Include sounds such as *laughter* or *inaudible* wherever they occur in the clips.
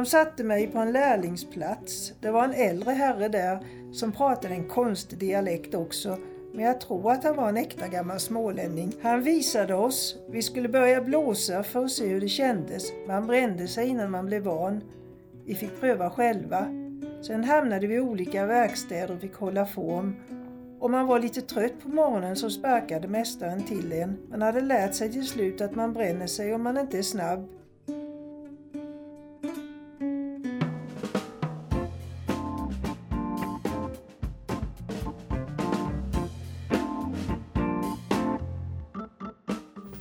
De satte mig på en lärlingsplats. Det var en äldre herre där som pratade en konstig dialekt också. Men jag tror att han var en äkta gammal smålänning. Han visade oss. Vi skulle börja blåsa för att se hur det kändes. Man brände sig innan man blev van. Vi fick pröva själva. Sen hamnade vi i olika verkstäder och fick hålla form. Om man var lite trött på morgonen så sparkade mästaren till en. Man hade lärt sig till slut att man bränner sig om man inte är snabb.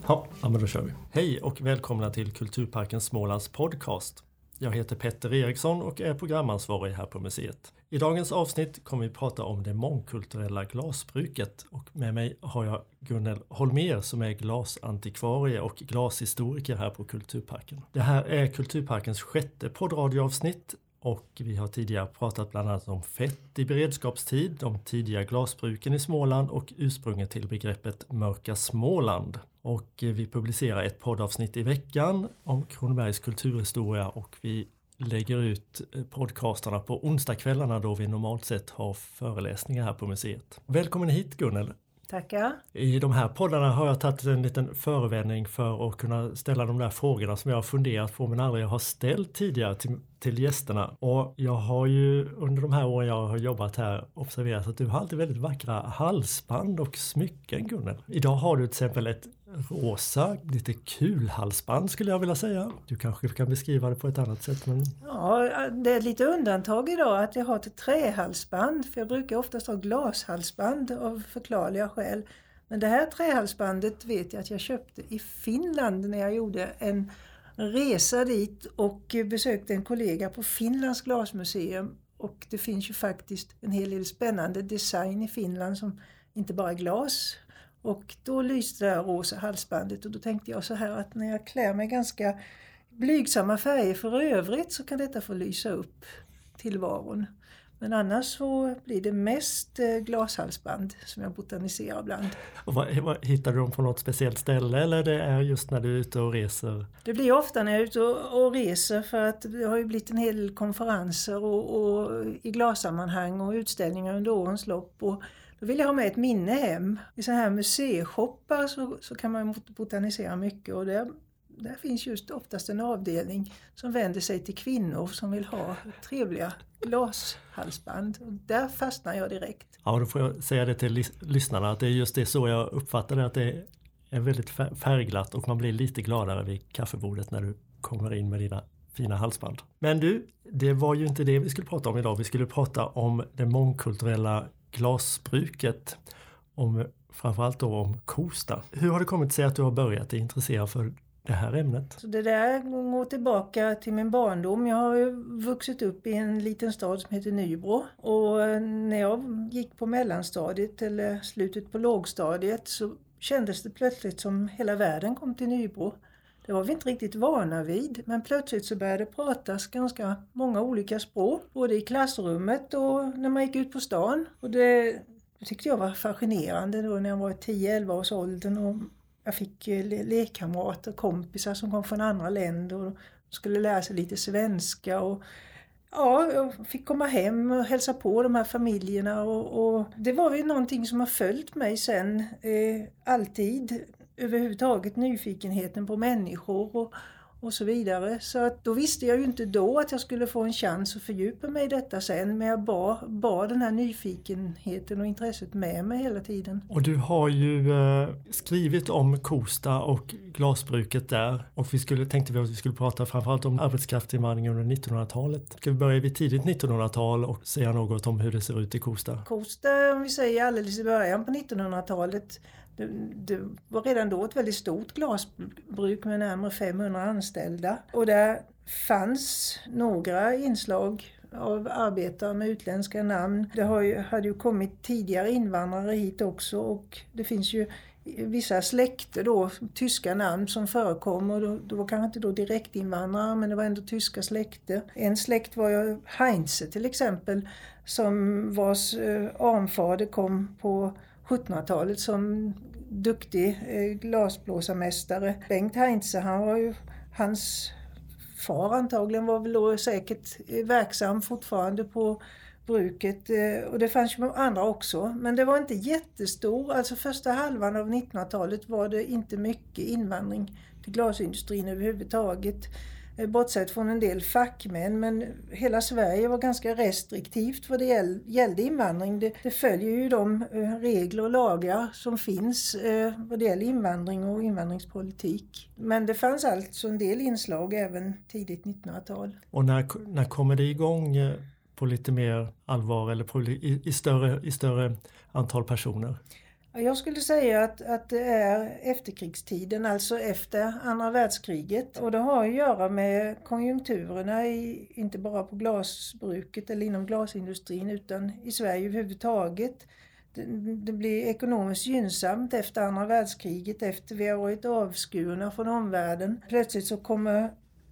Ja, ja, men då kör vi. Hej och välkomna till Kulturparken Smålands podcast. Jag heter Petter Eriksson och är programansvarig här på museet. I dagens avsnitt kommer vi prata om det mångkulturella glasbruket och med mig har jag Gunnel Holmer som är glasantikvarie och glashistoriker här på Kulturparken. Det här är Kulturparkens sjätte poddradioavsnitt och vi har tidigare pratat bland annat om fett i beredskapstid, de tidiga glasbruken i Småland och ursprunget till begreppet mörka Småland. Och vi publicerar ett poddavsnitt i veckan om Kronobergs kulturhistoria och vi lägger ut podcastarna på onsdagskvällarna då vi normalt sett har föreläsningar här på museet. Välkommen hit Gunnel! Tackar! I de här poddarna har jag tagit en liten förevändning för att kunna ställa de där frågorna som jag har funderat på men aldrig har ställt tidigare till, till gästerna. Och jag har ju under de här åren jag har jobbat här observerat att du har alltid väldigt vackra halsband och smycken Gunnel. Idag har du till exempel ett rosa, lite kul halsband skulle jag vilja säga. Du kanske kan beskriva det på ett annat sätt? Men... Ja, det är lite undantag idag att jag har ett trähalsband för jag brukar oftast ha glashalsband av förklarliga skäl. Men det här trähalsbandet vet jag att jag köpte i Finland när jag gjorde en resa dit och besökte en kollega på Finlands glasmuseum. Och det finns ju faktiskt en hel del spännande design i Finland som inte bara är glas och då lyste det här rosa halsbandet och då tänkte jag så här att när jag klär mig ganska blygsamma färger för övrigt så kan detta få lysa upp tillvaron. Men annars så blir det mest eh, glashalsband som jag botaniserar bland. Och vad, vad, hittar du dem på något speciellt ställe eller det är just när du är ute och reser? Det blir ofta när jag är ute och, och reser för att det har ju blivit en hel del konferenser och, och i glassammanhang och utställningar under årens lopp. Och då vill jag ha med ett minne hem. I sådana här museishoppar så, så kan man botanisera mycket och där, där finns just oftast en avdelning som vänder sig till kvinnor som vill ha trevliga glashalsband. Och där fastnar jag direkt. Ja, då får jag säga det till lyssnarna att det är just det så jag uppfattar det, att det är väldigt färgglatt och man blir lite gladare vid kaffebordet när du kommer in med dina fina halsband. Men du, det var ju inte det vi skulle prata om idag. Vi skulle prata om det mångkulturella glasbruket, om, framförallt då om Kosta. Hur har det kommit sig att du har börjat intressera för det här ämnet? Så det där går tillbaka till min barndom. Jag har vuxit upp i en liten stad som heter Nybro. Och eh, när jag gick på mellanstadiet eller slutet på lågstadiet så kändes det plötsligt som hela världen kom till Nybro. Det var vi inte riktigt vana vid, men plötsligt så började det pratas ganska många olika språk, både i klassrummet och när man gick ut på stan. Och det, det tyckte jag var fascinerande då när jag var 10-11 års åldern och jag fick eh, lekkamrater, kompisar som kom från andra länder och skulle lära sig lite svenska. Och Ja, jag fick komma hem och hälsa på de här familjerna och, och det var ju någonting som har följt mig sen eh, alltid överhuvudtaget nyfikenheten på människor och, och så vidare. Så att då visste jag ju inte då att jag skulle få en chans att fördjupa mig i detta sen. Men jag bar, bar den här nyfikenheten och intresset med mig hela tiden. Och du har ju eh, skrivit om Kosta och glasbruket där. Och vi skulle, tänkte vi att vi skulle prata framförallt om arbetskraftsinvandring under 1900-talet. Ska vi börja vid tidigt 1900-tal och säga något om hur det ser ut i Kosta? Kosta, om vi säger alldeles i början på 1900-talet, det, var redan då ett väldigt stort glasbruk med närmare 500 anställda. Och där fanns några inslag av arbetare med utländska namn. Det har ju, hade ju kommit tidigare invandrare hit också och det finns ju vissa släkter då, tyska namn som förekom och då, var kanske inte då direktinvandrare men det var ändå tyska släkter. En släkt var ju Heinze till exempel som vars eh, anfader kom på 1700-talet som duktig eh, glasblåsarmästare. Bengt Heinze, han var ju, hans far antagligen var väl då säkert eh, verksam fortfarande på bruket eh, och det fanns ju andra också. Men det var inte jättestor, alltså första halvan av 1900-talet var det inte mycket invandring till glasindustrin överhuvudtaget. Eh, bortsett från en del fackmän, men hela Sverige var ganska restriktivt vad det gällde invandring. Det, det följer ju de eh, regler och lagar som finns eh, vad det gäller invandring och invandringspolitik. Men det fanns alltså en del inslag även tidigt 1900-tal. Och när, när kommer det igång på lite mer allvar eller på, i, i, större, i större antal personer? Jag skulle säga att, att det är efterkrigstiden, alltså efter andra världskriget. Och det har att göra med konjunkturerna, i, inte bara på glasbruket eller inom glasindustrin utan i Sverige överhuvudtaget. Det, det blir ekonomiskt gynnsamt efter andra världskriget, efter vi har varit avskurna från omvärlden. Plötsligt så kommer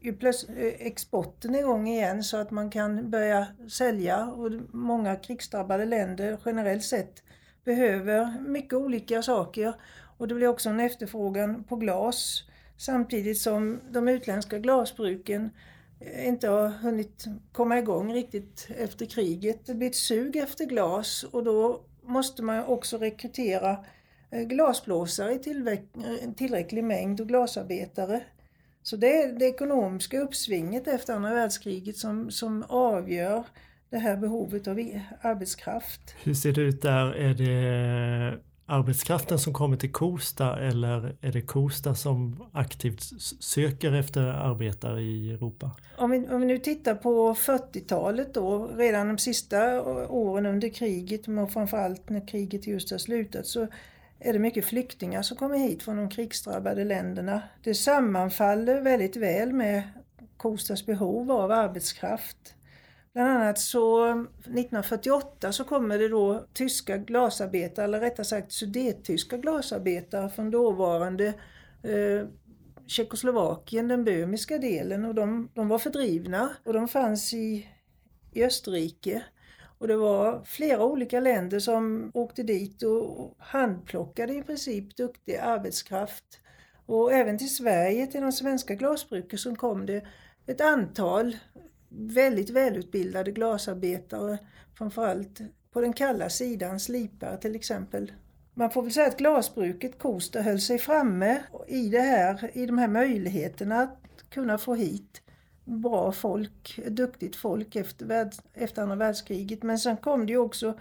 eh, exporten igång igen så att man kan börja sälja och många krigsdrabbade länder generellt sett behöver mycket olika saker och det blir också en efterfrågan på glas samtidigt som de utländska glasbruken eh, inte har hunnit komma igång riktigt efter kriget. Det blir ett sug efter glas och då måste man också rekrytera eh, glasblåsare i tillräcklig mängd och glasarbetare. Så det är det ekonomiska uppsvinget efter andra världskriget som, som avgör det här behovet av arbetskraft. Hur ser det ut där? Är det arbetskraften som kommer till Kosta eller är det Kosta som aktivt söker efter arbetare i Europa? Om vi, om vi nu tittar på 40-talet då, redan de sista åren under kriget, men framförallt när kriget just har slutat, så är det mycket flyktingar som kommer hit från de krigsdrabbade länderna. Det sammanfaller väldigt väl med Kostas behov av arbetskraft. Bland annat så 1948 så kommer det då tyska glasarbetare, eller rättare sagt sudettyska glasarbetare från dåvarande eh, Tjeckoslovakien, den böhmiska delen, och de, de var fördrivna och de fanns i, i Österrike. Och det var flera olika länder som åkte dit och handplockade i princip duktig arbetskraft. Och även till Sverige, till de svenska glasbruken, som kom det ett antal väldigt välutbildade glasarbetare, framförallt på den kalla sidan, slipare till exempel. Man får väl säga att glasbruket Kosta höll sig framme i, det här, i de här möjligheterna att kunna få hit bra folk, duktigt folk efter, efter andra världskriget. Men sen kom det ju också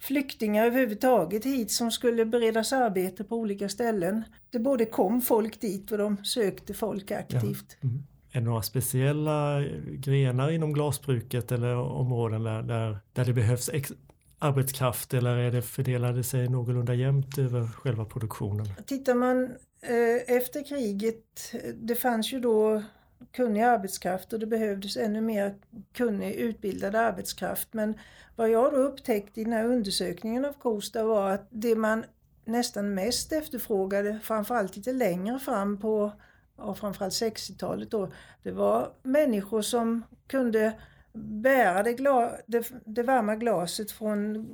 flyktingar överhuvudtaget hit som skulle beredas arbete på olika ställen. Det både kom folk dit och de sökte folk aktivt. Ja. Mm. Är det några speciella grenar inom glasbruket eller områden där, där, där det behövs arbetskraft eller är det fördelade sig någorlunda jämnt över själva produktionen? Tittar man eh, efter kriget, det fanns ju då kunnig arbetskraft och det behövdes ännu mer kunnig utbildad arbetskraft. Men vad jag då upptäckte i den här undersökningen av Kosta var att det man nästan mest efterfrågade, framförallt lite längre fram på och framförallt 60-talet då, det var människor som kunde bära det, gla, det, det varma glaset från,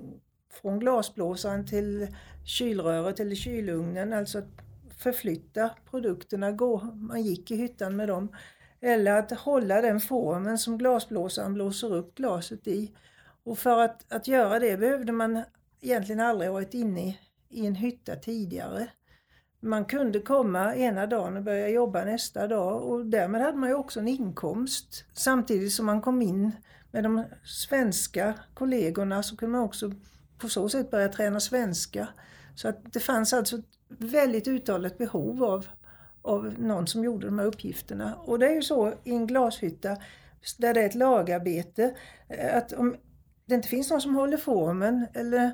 från glasblåsaren till kylröret eller kylugnen, alltså förflytta produkterna, gå, man gick i hyttan med dem. Eller att hålla den formen som glasblåsaren blåser upp glaset i. Och för att, att göra det behövde man egentligen aldrig varit inne i, i en hytta tidigare. Man kunde komma ena dagen och börja jobba nästa dag och därmed hade man ju också en inkomst. Samtidigt som man kom in med de svenska kollegorna så kunde man också på så sätt börja träna svenska. Så att det fanns alltså ett väldigt uttalat behov av av någon som gjorde de här uppgifterna. Och det är ju så i en glashytta där det är ett lagarbete eh, att om det inte finns någon som håller formen eller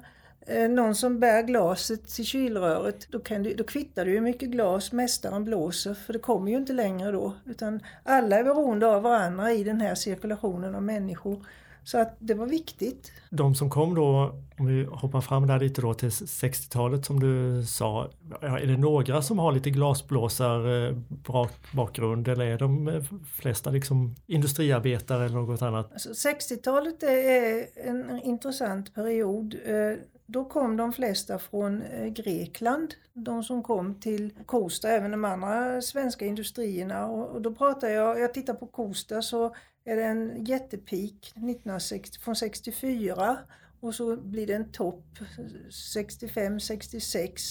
någon som bär glaset till kylröret, då, kan du, då kvittar det hur mycket glas mästaren blåser för det kommer ju inte längre då. Utan alla är beroende av varandra i den här cirkulationen av människor. Så att det var viktigt. De som kom då, om vi hoppar fram där lite då till 60-talet som du sa, är det några som har lite glasblåsar bakgrund eller är de flesta liksom industriarbetare eller något annat? Alltså 60-talet är en intressant period då kom de flesta från eh, Grekland, de som kom till Kosta, även de andra svenska industrierna. Och, då pratar jag, jag tittar på Kosta så är det en jättepik 1960, från 64 och så blir det en topp 65, 66,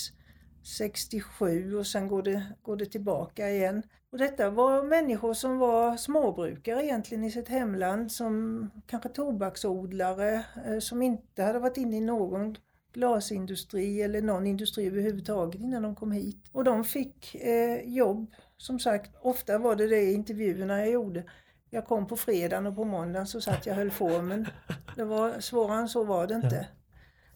67 och sen går det, går det tillbaka igen. Och detta var människor som var småbrukare egentligen i sitt hemland som kanske tobaksodlare eh, som inte hade varit inne i någon glasindustri eller någon industri överhuvudtaget innan de kom hit. Och de fick eh, jobb, som sagt, ofta var det det i intervjuerna jag gjorde. Jag kom på fredagen och på måndagen så satt jag höll formen. Det var svårare än så var det inte.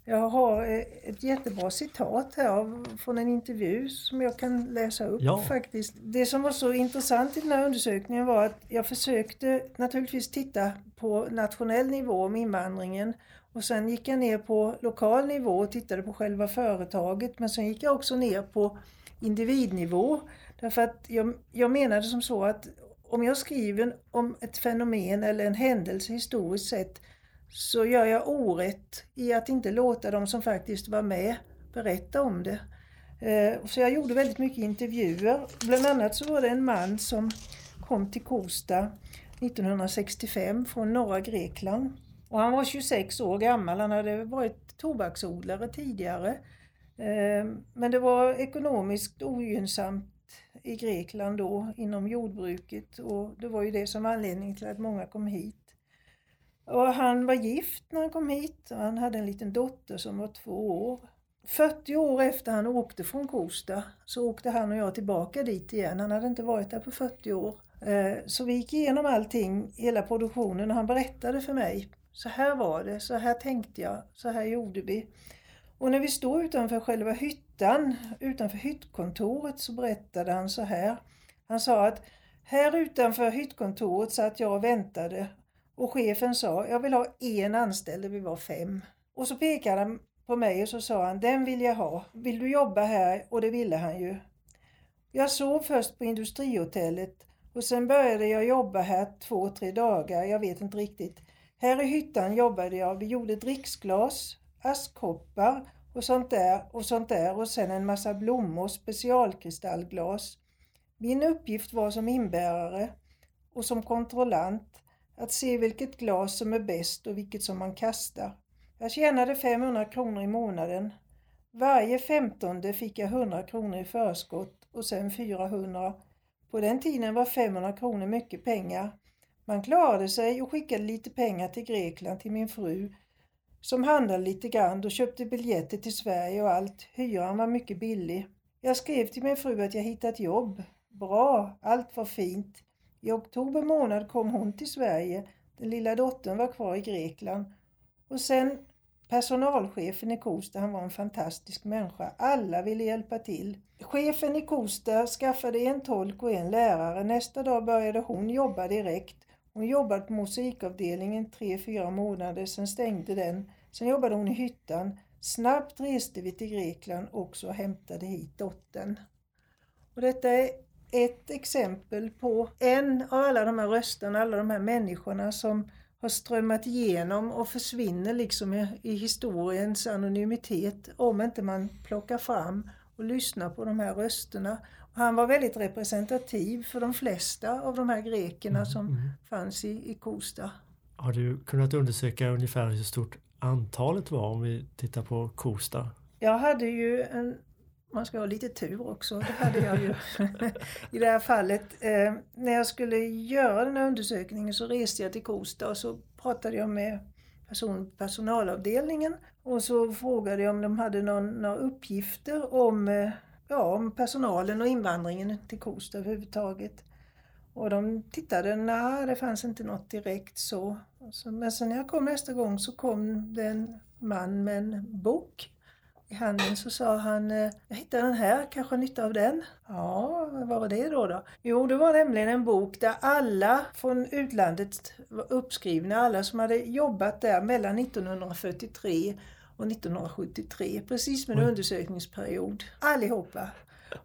Jag har eh, ett jättebra citat här från en intervju som jag kan läsa upp ja. faktiskt. Det som var så intressant i den här undersökningen var att jag försökte naturligtvis titta på nationell nivå om invandringen och sen gick jag ner på lokal nivå och tittade på själva företaget men sen gick jag också ner på individnivå. Därför att jag, jag menade som så att om jag skriver om ett fenomen eller en händelse historiskt sett så gör jag orätt i att inte låta de som faktiskt var med berätta om det. Eh, så jag gjorde väldigt mycket intervjuer. Bland annat så var det en man som kom till Kosta 1965 från norra Grekland. Och han var 26 år gammal, han hade varit tobaksodlare tidigare. Ehm, men det var ekonomiskt ogynnsamt i Grekland då inom jordbruket och det var ju det som var anledningen till att många kom hit. Och han var gift när han kom hit och han hade en liten dotter som var två år. 40 år efter han åkte från Kosta så åkte han och jag tillbaka dit igen. Han hade inte varit där på 40 år. Ehm, så vi gick igenom allting, hela produktionen och han berättade för mig. Så här var det, så här tänkte jag, så här gjorde vi. Och när vi stod utanför själva hyttan, utanför hyttkontoret, så berättade han så här. Han sa att här utanför hyttkontoret satt jag och väntade och chefen sa, jag vill ha en anställd, vi var fem. Och så pekade han på mig och så sa han, den vill jag ha. Vill du jobba här? Och det ville han ju. Jag sov först på industrihotellet och sen började jag jobba här två, tre dagar, jag vet inte riktigt. Här i hyttan jobbade jag, vi gjorde dricksglas, askkoppar och sånt där och sånt där och sen en massa blommor, specialkristallglas. Min uppgift var som inbärare och som kontrollant att se vilket glas som är bäst och vilket som man kastar. Jag tjänade 500 kronor i månaden. Varje femtonde fick jag 100 kronor i förskott och sen 400. På den tiden var 500 kronor mycket pengar. Man klarade sig och skickade lite pengar till Grekland till min fru som handlade lite grann och köpte biljetter till Sverige och allt. Hyran var mycket billig. Jag skrev till min fru att jag hittat jobb. Bra, allt var fint. I oktober månad kom hon till Sverige. Den lilla dottern var kvar i Grekland. Och sen personalchefen i Kosta, han var en fantastisk människa. Alla ville hjälpa till. Chefen i Kosta skaffade en tolk och en lärare. Nästa dag började hon jobba direkt. Hon jobbade på musikavdelningen tre, fyra månader, sen stängde den. Sen jobbade hon i hyttan. Snabbt reste vi till Grekland också och hämtade hit dottern. Och detta är ett exempel på en av alla de här rösterna, alla de här människorna som har strömmat igenom och försvinner liksom i, i historiens anonymitet om inte man plockar fram och lyssnar på de här rösterna. Han var väldigt representativ för de flesta av de här grekerna mm, som mm. fanns i, i Kosta. Har du kunnat undersöka ungefär hur stort antalet var om vi tittar på Kosta? Jag hade ju en man ska ha lite tur också, det hade jag ju *laughs* i det här fallet. Eh, när jag skulle göra den här undersökningen så reste jag till Kosta och så pratade jag med person, personalavdelningen och så frågade jag om de hade någon, några uppgifter om, eh, ja, om personalen och invandringen till Kosta överhuvudtaget. Och de tittade, nej det fanns inte något direkt så. Men sen när jag kom nästa gång så kom det en man med en bok i handen så sa han, eh, jag hittade den här, kanske nytta av den? Ja, vad var det då, då? Jo, det var nämligen en bok där alla från utlandet var uppskrivna, alla som hade jobbat där mellan 1943 och 1973, precis med en undersökningsperiod. Allihopa.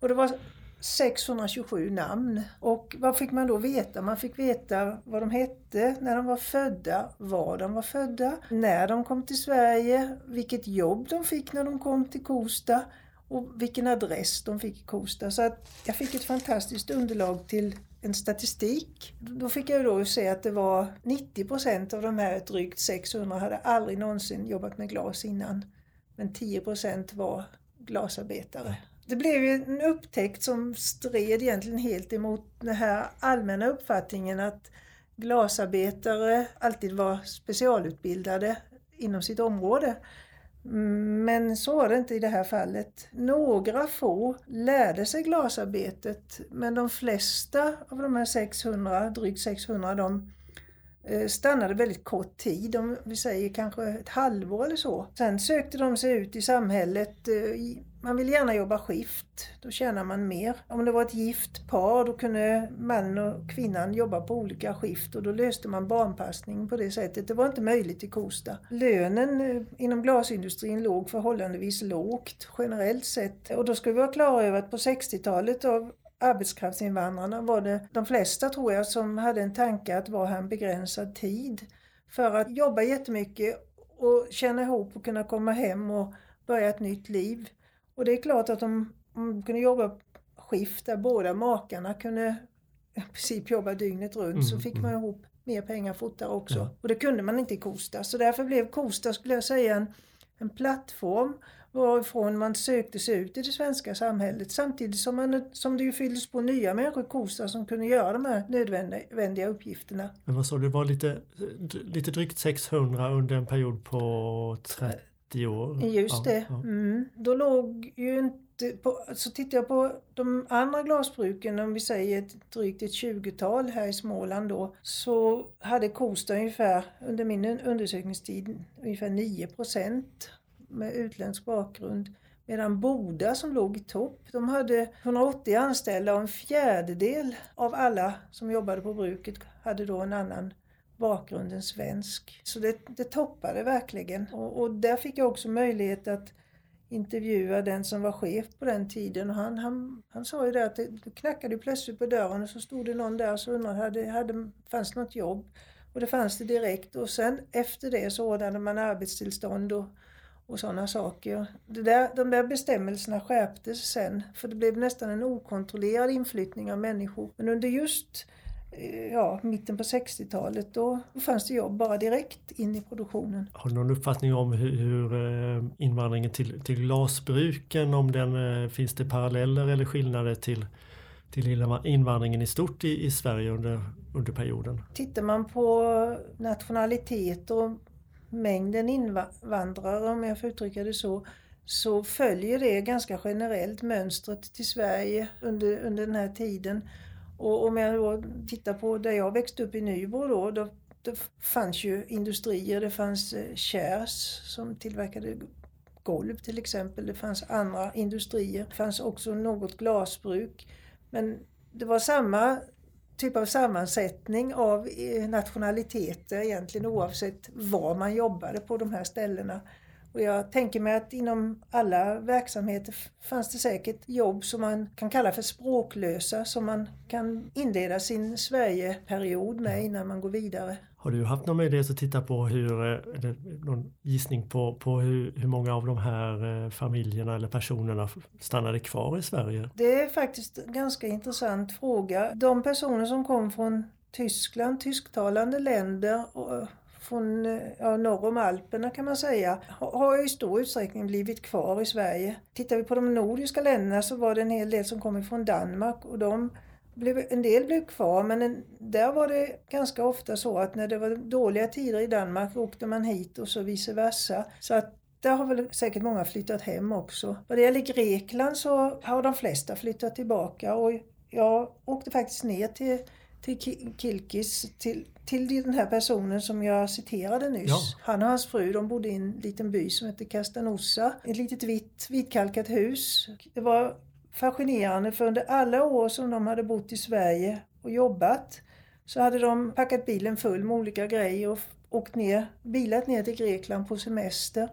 Och det var 627 namn. Och vad fick man då veta? Man fick veta vad de hette, när de var födda, var de var födda, när de kom till Sverige, vilket jobb de fick när de kom till Kosta och vilken adress de fick i Kosta. Så att jag fick ett fantastiskt underlag till en statistik. Då fick jag då se att det var 90 procent av de här drygt 600 hade aldrig någonsin jobbat med glas innan. Men 10 procent var glasarbetare. Det blev ju en upptäckt som stred egentligen helt emot den här allmänna uppfattningen att glasarbetare alltid var specialutbildade inom sitt område. Men så var det inte i det här fallet. Några få lärde sig glasarbetet men de flesta av de här 600, drygt 600, de eh, stannade väldigt kort tid, om vi säger kanske ett halvår eller så. Sen sökte de sig ut i samhället eh, man vill gärna jobba skift, då tjänar man mer. Om det var ett gift par då kunde mannen och kvinnan jobba på olika skift och då löste man barnpassning på det sättet. Det var inte möjligt i Kosta. Lönen eh, inom glasindustrin låg förhållandevis lågt generellt sett. Och då ska vi vara klara över att på 60-talet av arbetskraftsinvandrarna var det de flesta tror jag som hade en tanke att vara här en begränsad tid. För att jobba jättemycket och känna ihop och kunna komma hem och börja ett nytt liv. Och det är klart att om man kunde jobba skift där båda makarna kunde i princip jobba dygnet runt mm, så fick man mm. ihop mer pengar fortare också. Ja. Och det kunde man inte i Kosta. Så därför blev Kosta, skulle jag säga, en, en plattform varifrån man sökte sig ut i det svenska samhället samtidigt som, man, som det ju fylldes på nya människor i Kosta som kunde göra de här nödvändiga uppgifterna. Men vad sa du, det var lite, lite drygt 600 under en period på 30 30 år. Just det. Ja, Mm. Då låg ju inte... På, så tittar jag på de andra glasbruken, om vi säger ett, drygt ett 20-tal här i Småland då, så hade Kosta ungefär, under min undersökningstid, ungefär 9% med utländsk bakgrund. Medan Boda som låg i topp, de hade 180 anställda och en fjärdedel av alla som jobbade på bruket hade då en annan bakgrunden svensk. Så det, det toppade verkligen. Och, och, där fick jag också möjlighet att intervjua den som var chef på den tiden. Och han, han, han sa ju det att det, det knackade plötsligt på dörren och så stod det någon där och undrade hade, hade, fanns det något jobb. Och det fanns det direkt och sen efter det så ordnade man arbetstillstånd och, och sådana saker. Det där, de där bestämmelserna skärptes sen för det blev nästan en okontrollerad inflyttning av människor. Men under just ja, mitten på 60-talet då fanns det jobb bara direkt in i produktionen. Har du någon uppfattning om hur, hur eh, invandringen till, till glasbruken, om den, eh, finns det paralleller eller skillnader till, till invandringen i stort i, i Sverige under, under perioden? Tittar man på nationalitet och mängden invandrare, om jag får uttrycka det så, så följer det ganska generellt mönstret till Sverige under, under den här tiden. Och om jag då tittar på där jag växte upp i Nybro då, då det fanns ju industrier, det fanns eh, Kärs som tillverkade golv till exempel, det fanns andra industrier, det fanns också något glasbruk. Men det var samma typ av sammansättning av eh, nationaliteter egentligen oavsett var man jobbade på de här ställena. Och jag tänker mig att inom alla verksamheter fanns det säkert jobb som man kan kalla för språklösa som man kan inleda sin Sverigeperiod med innan man går vidare. Har du haft någon möjlighet att titta på hur, eller någon gissning på, på hur, hur många av de här eh, familjerna eller personerna stannade kvar i Sverige? Det är faktiskt en ganska intressant fråga. De personer som kom från Tyskland, tysktalande länder och från ja, norr om Alperna kan man säga, har i stor utsträckning blivit kvar i Sverige. Tittar vi på de nordiska länderna så var det en hel del som kom från Danmark och de blev, en del blev kvar men en, där var det ganska ofta så att när det var dåliga tider i Danmark åkte man hit och så vice versa. Så att där har väl säkert många flyttat hem också. Vad det gäller Grekland så har de flesta flyttat tillbaka och jag åkte faktiskt ner till till Kilkis, till, till den här personen som jag citerade nyss. Ja. Han och hans fru de bodde i en liten by som heter Castanosa. Ett litet vitt, vitkalkat hus. Det var fascinerande för under alla år som de hade bott i Sverige och jobbat så hade de packat bilen full med olika grejer och åkt ner, bilat ner till Grekland på semester.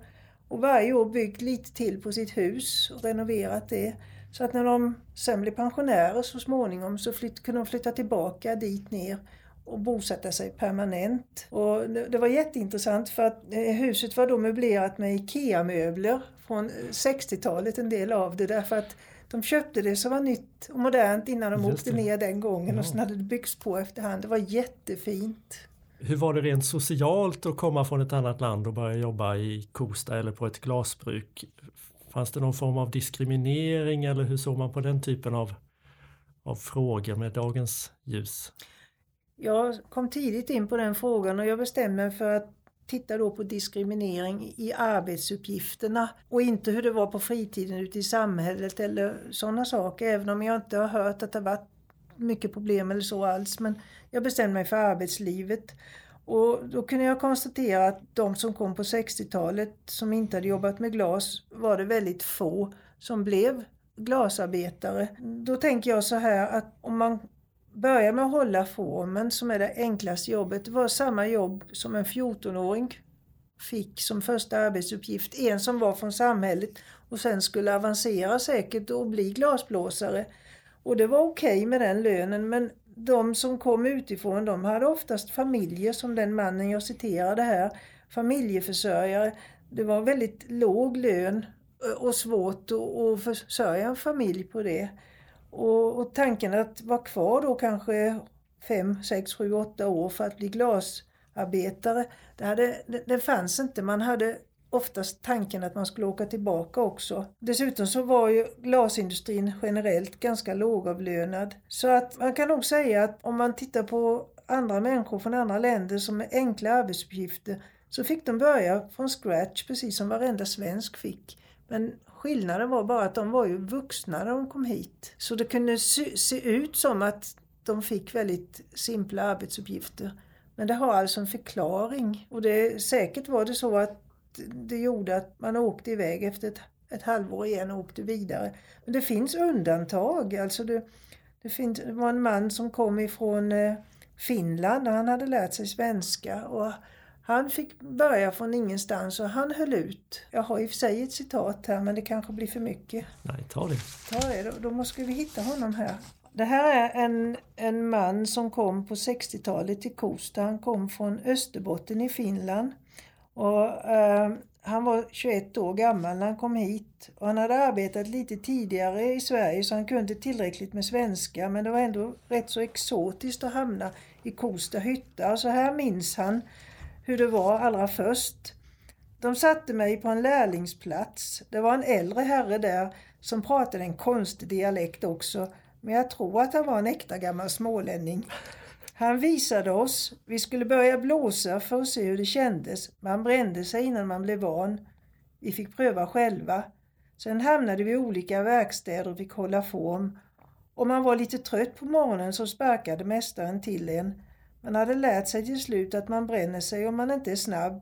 Och varje år byggt lite till på sitt hus och renoverat det. Så att när de sen blev pensionärer så småningom så flytt, kunde de flytta tillbaka dit ner och bosätta sig permanent. Och det, var jätteintressant för att eh, huset var då möblerat med IKEA-möbler från 60-talet, en del av det, därför att de köpte det som var nytt och modernt innan de Just åkte det. ner den gången ja. och sen hade det byggts på efterhand. Det var jättefint. Hur var det rent socialt att komma från ett annat land och börja jobba i Kosta eller på ett glasbruk? Fanns det någon form av diskriminering eller hur såg man på den typen av, av frågor med dagens ljus? Jag kom tidigt in på den frågan och jag bestämde mig för att titta då på diskriminering i arbetsuppgifterna och inte hur det var på fritiden ute i samhället eller sådana saker. Även om jag inte har hört att det varit mycket problem eller så alls. Men jag bestämde mig för arbetslivet. Och då kunde jag konstatera att de som kom på 60-talet som inte hade jobbat med glas var det väldigt få som blev glasarbetare. Då tänker jag så här att om man börjar med att hålla formen som är det enklaste jobbet. Det var samma jobb som en 14-åring fick som första arbetsuppgift. En som var från samhället och sen skulle avancera säkert och bli glasblåsare. Och det var okej okay med den lönen men de som kom utifrån de hade oftast familjer som den mannen jag citerade här. Familjeförsörjare. Det var väldigt låg lön och svårt att försörja en familj på det. Och, och tanken att vara kvar då kanske 5, 6, 7, 8 år för att bli glasarbetare, det, hade, det, det fanns inte. Man hade oftast tanken att man skulle åka tillbaka också. Dessutom så var ju glasindustrin generellt ganska lågavlönad. Så att man kan nog säga att om man tittar på andra människor från andra länder som med enkla arbetsuppgifter så fick de börja från scratch precis som varenda svensk fick. Men skillnaden var bara att de var ju vuxna när de kom hit. Så det kunde se, se ut som att de fick väldigt simpla arbetsuppgifter. Men det har alltså en förklaring. Och det, säkert var det så att det gjorde att man åkte iväg efter ett, ett halvår igen och åkte vidare. Men det finns undantag. Alltså det, det, finns, det var en man som kom ifrån eh, Finland och han hade lärt sig svenska. Och han fick börja från ingenstans och han höll ut. Jag har i och för sig ett citat här men det kanske blir för mycket. Nej, ta det. Ta det, då, då måste vi hitta honom här. Det här är en, en man som kom på 60-talet till Kosta. Han kom från Österbotten i Finland. Och, eh, han var 21 år gammal när han kom hit och han hade arbetat lite tidigare i Sverige så han kunde tillräckligt med svenska men det var ändå rätt så exotiskt att hamna i Kosta hytta. Så här minns han hur det var allra först. De satte mig på en lärlingsplats. Det var en äldre herre där som pratade en konstig dialekt också. Men jag tror att han var en äkta gammal smålänning. Han visade oss. Vi skulle börja blåsa för att se hur det kändes. Man brände sig innan man blev van. Vi fick pröva själva. Sen hamnade vi i olika verkstäder och fick hålla form. Om man var lite trött på morgonen så sparkade mästaren till en. Man hade lärt sig till slut att man bränner sig om man inte är snabb.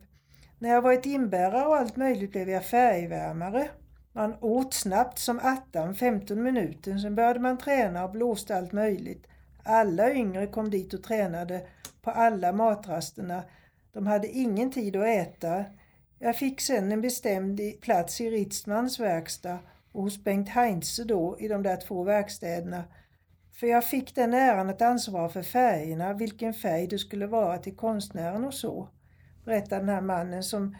När jag varit inbärare och allt möjligt blev jag färgvärmare. Man åt snabbt som attan 15 minuter, sen började man träna och blåste allt möjligt. Alla yngre kom dit och tränade på alla matrasterna. De hade ingen tid att äta. Jag fick sen en bestämd plats i Ritzmans verkstad och hos Bengt Heinze då i de där två verkstäderna för jag fick den äran att ansvara för färgerna, vilken färg det skulle vara till konstnären och så. Berättar den här mannen som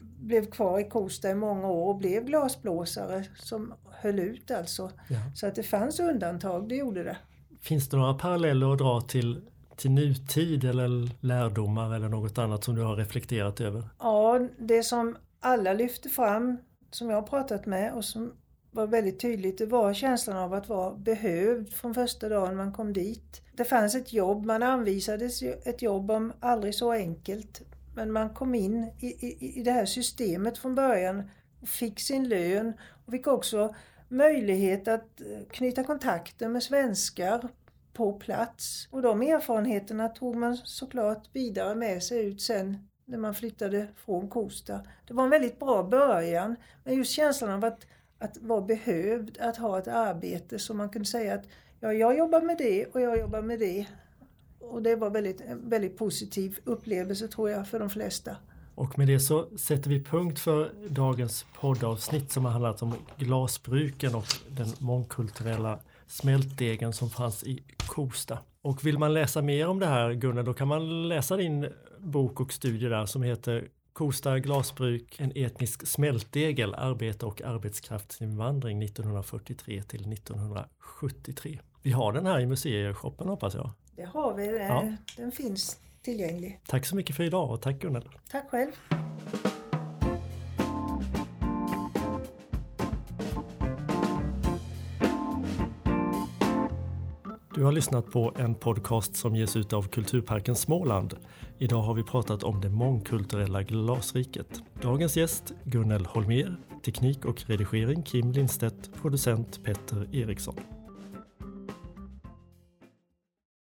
blev kvar i Kosta i många år och blev glasblåsare som höll ut alltså. Ja. Så att det fanns undantag, det gjorde det. Finns det några paralleller att dra till, till nutid eller lärdomar eller något annat som du har reflekterat över? Ja, det som alla lyfte fram som jag har pratat med och som var väldigt tydligt, det var känslan av att vara behövd från första dagen man kom dit. Det fanns ett jobb, man anvisades ett jobb om aldrig så enkelt. Men man kom in i, i, i det här systemet från början och fick sin lön och fick också möjlighet att eh, knyta kontakter med svenskar på plats. Och de erfarenheterna tog man såklart vidare med sig ut sen när man flyttade från Kosta. Det var en väldigt bra början, men just känslan av att att vara behövd, att ha ett arbete så man kunde säga att ja, jag jobbar med det och jag jobbar med det. Och det var väldigt, en väldigt positiv upplevelse tror jag för de flesta. Och med det så sätter vi punkt för dagens poddavsnitt som har handlat om glasbruken och den mångkulturella smältdegen som fanns i Kosta. Och vill man läsa mer om det här Gunnar, då kan man läsa din bok och studie där som heter Kosta glasbruk, en etnisk smältdegel, arbete och arbetskraftsinvandring 1943 till 1973. Vi har den här i museishoppen hoppas jag. Det har vi, ja. den finns tillgänglig. Tack så mycket för idag och tack Gunnel. Tack själv. Du har lyssnat på en podcast som ges ut av Kulturparken Småland. Idag har vi pratat om det mångkulturella glasriket. Dagens gäst Gunnel Holmer, teknik och redigering Kim Lindstedt, producent Petter Eriksson.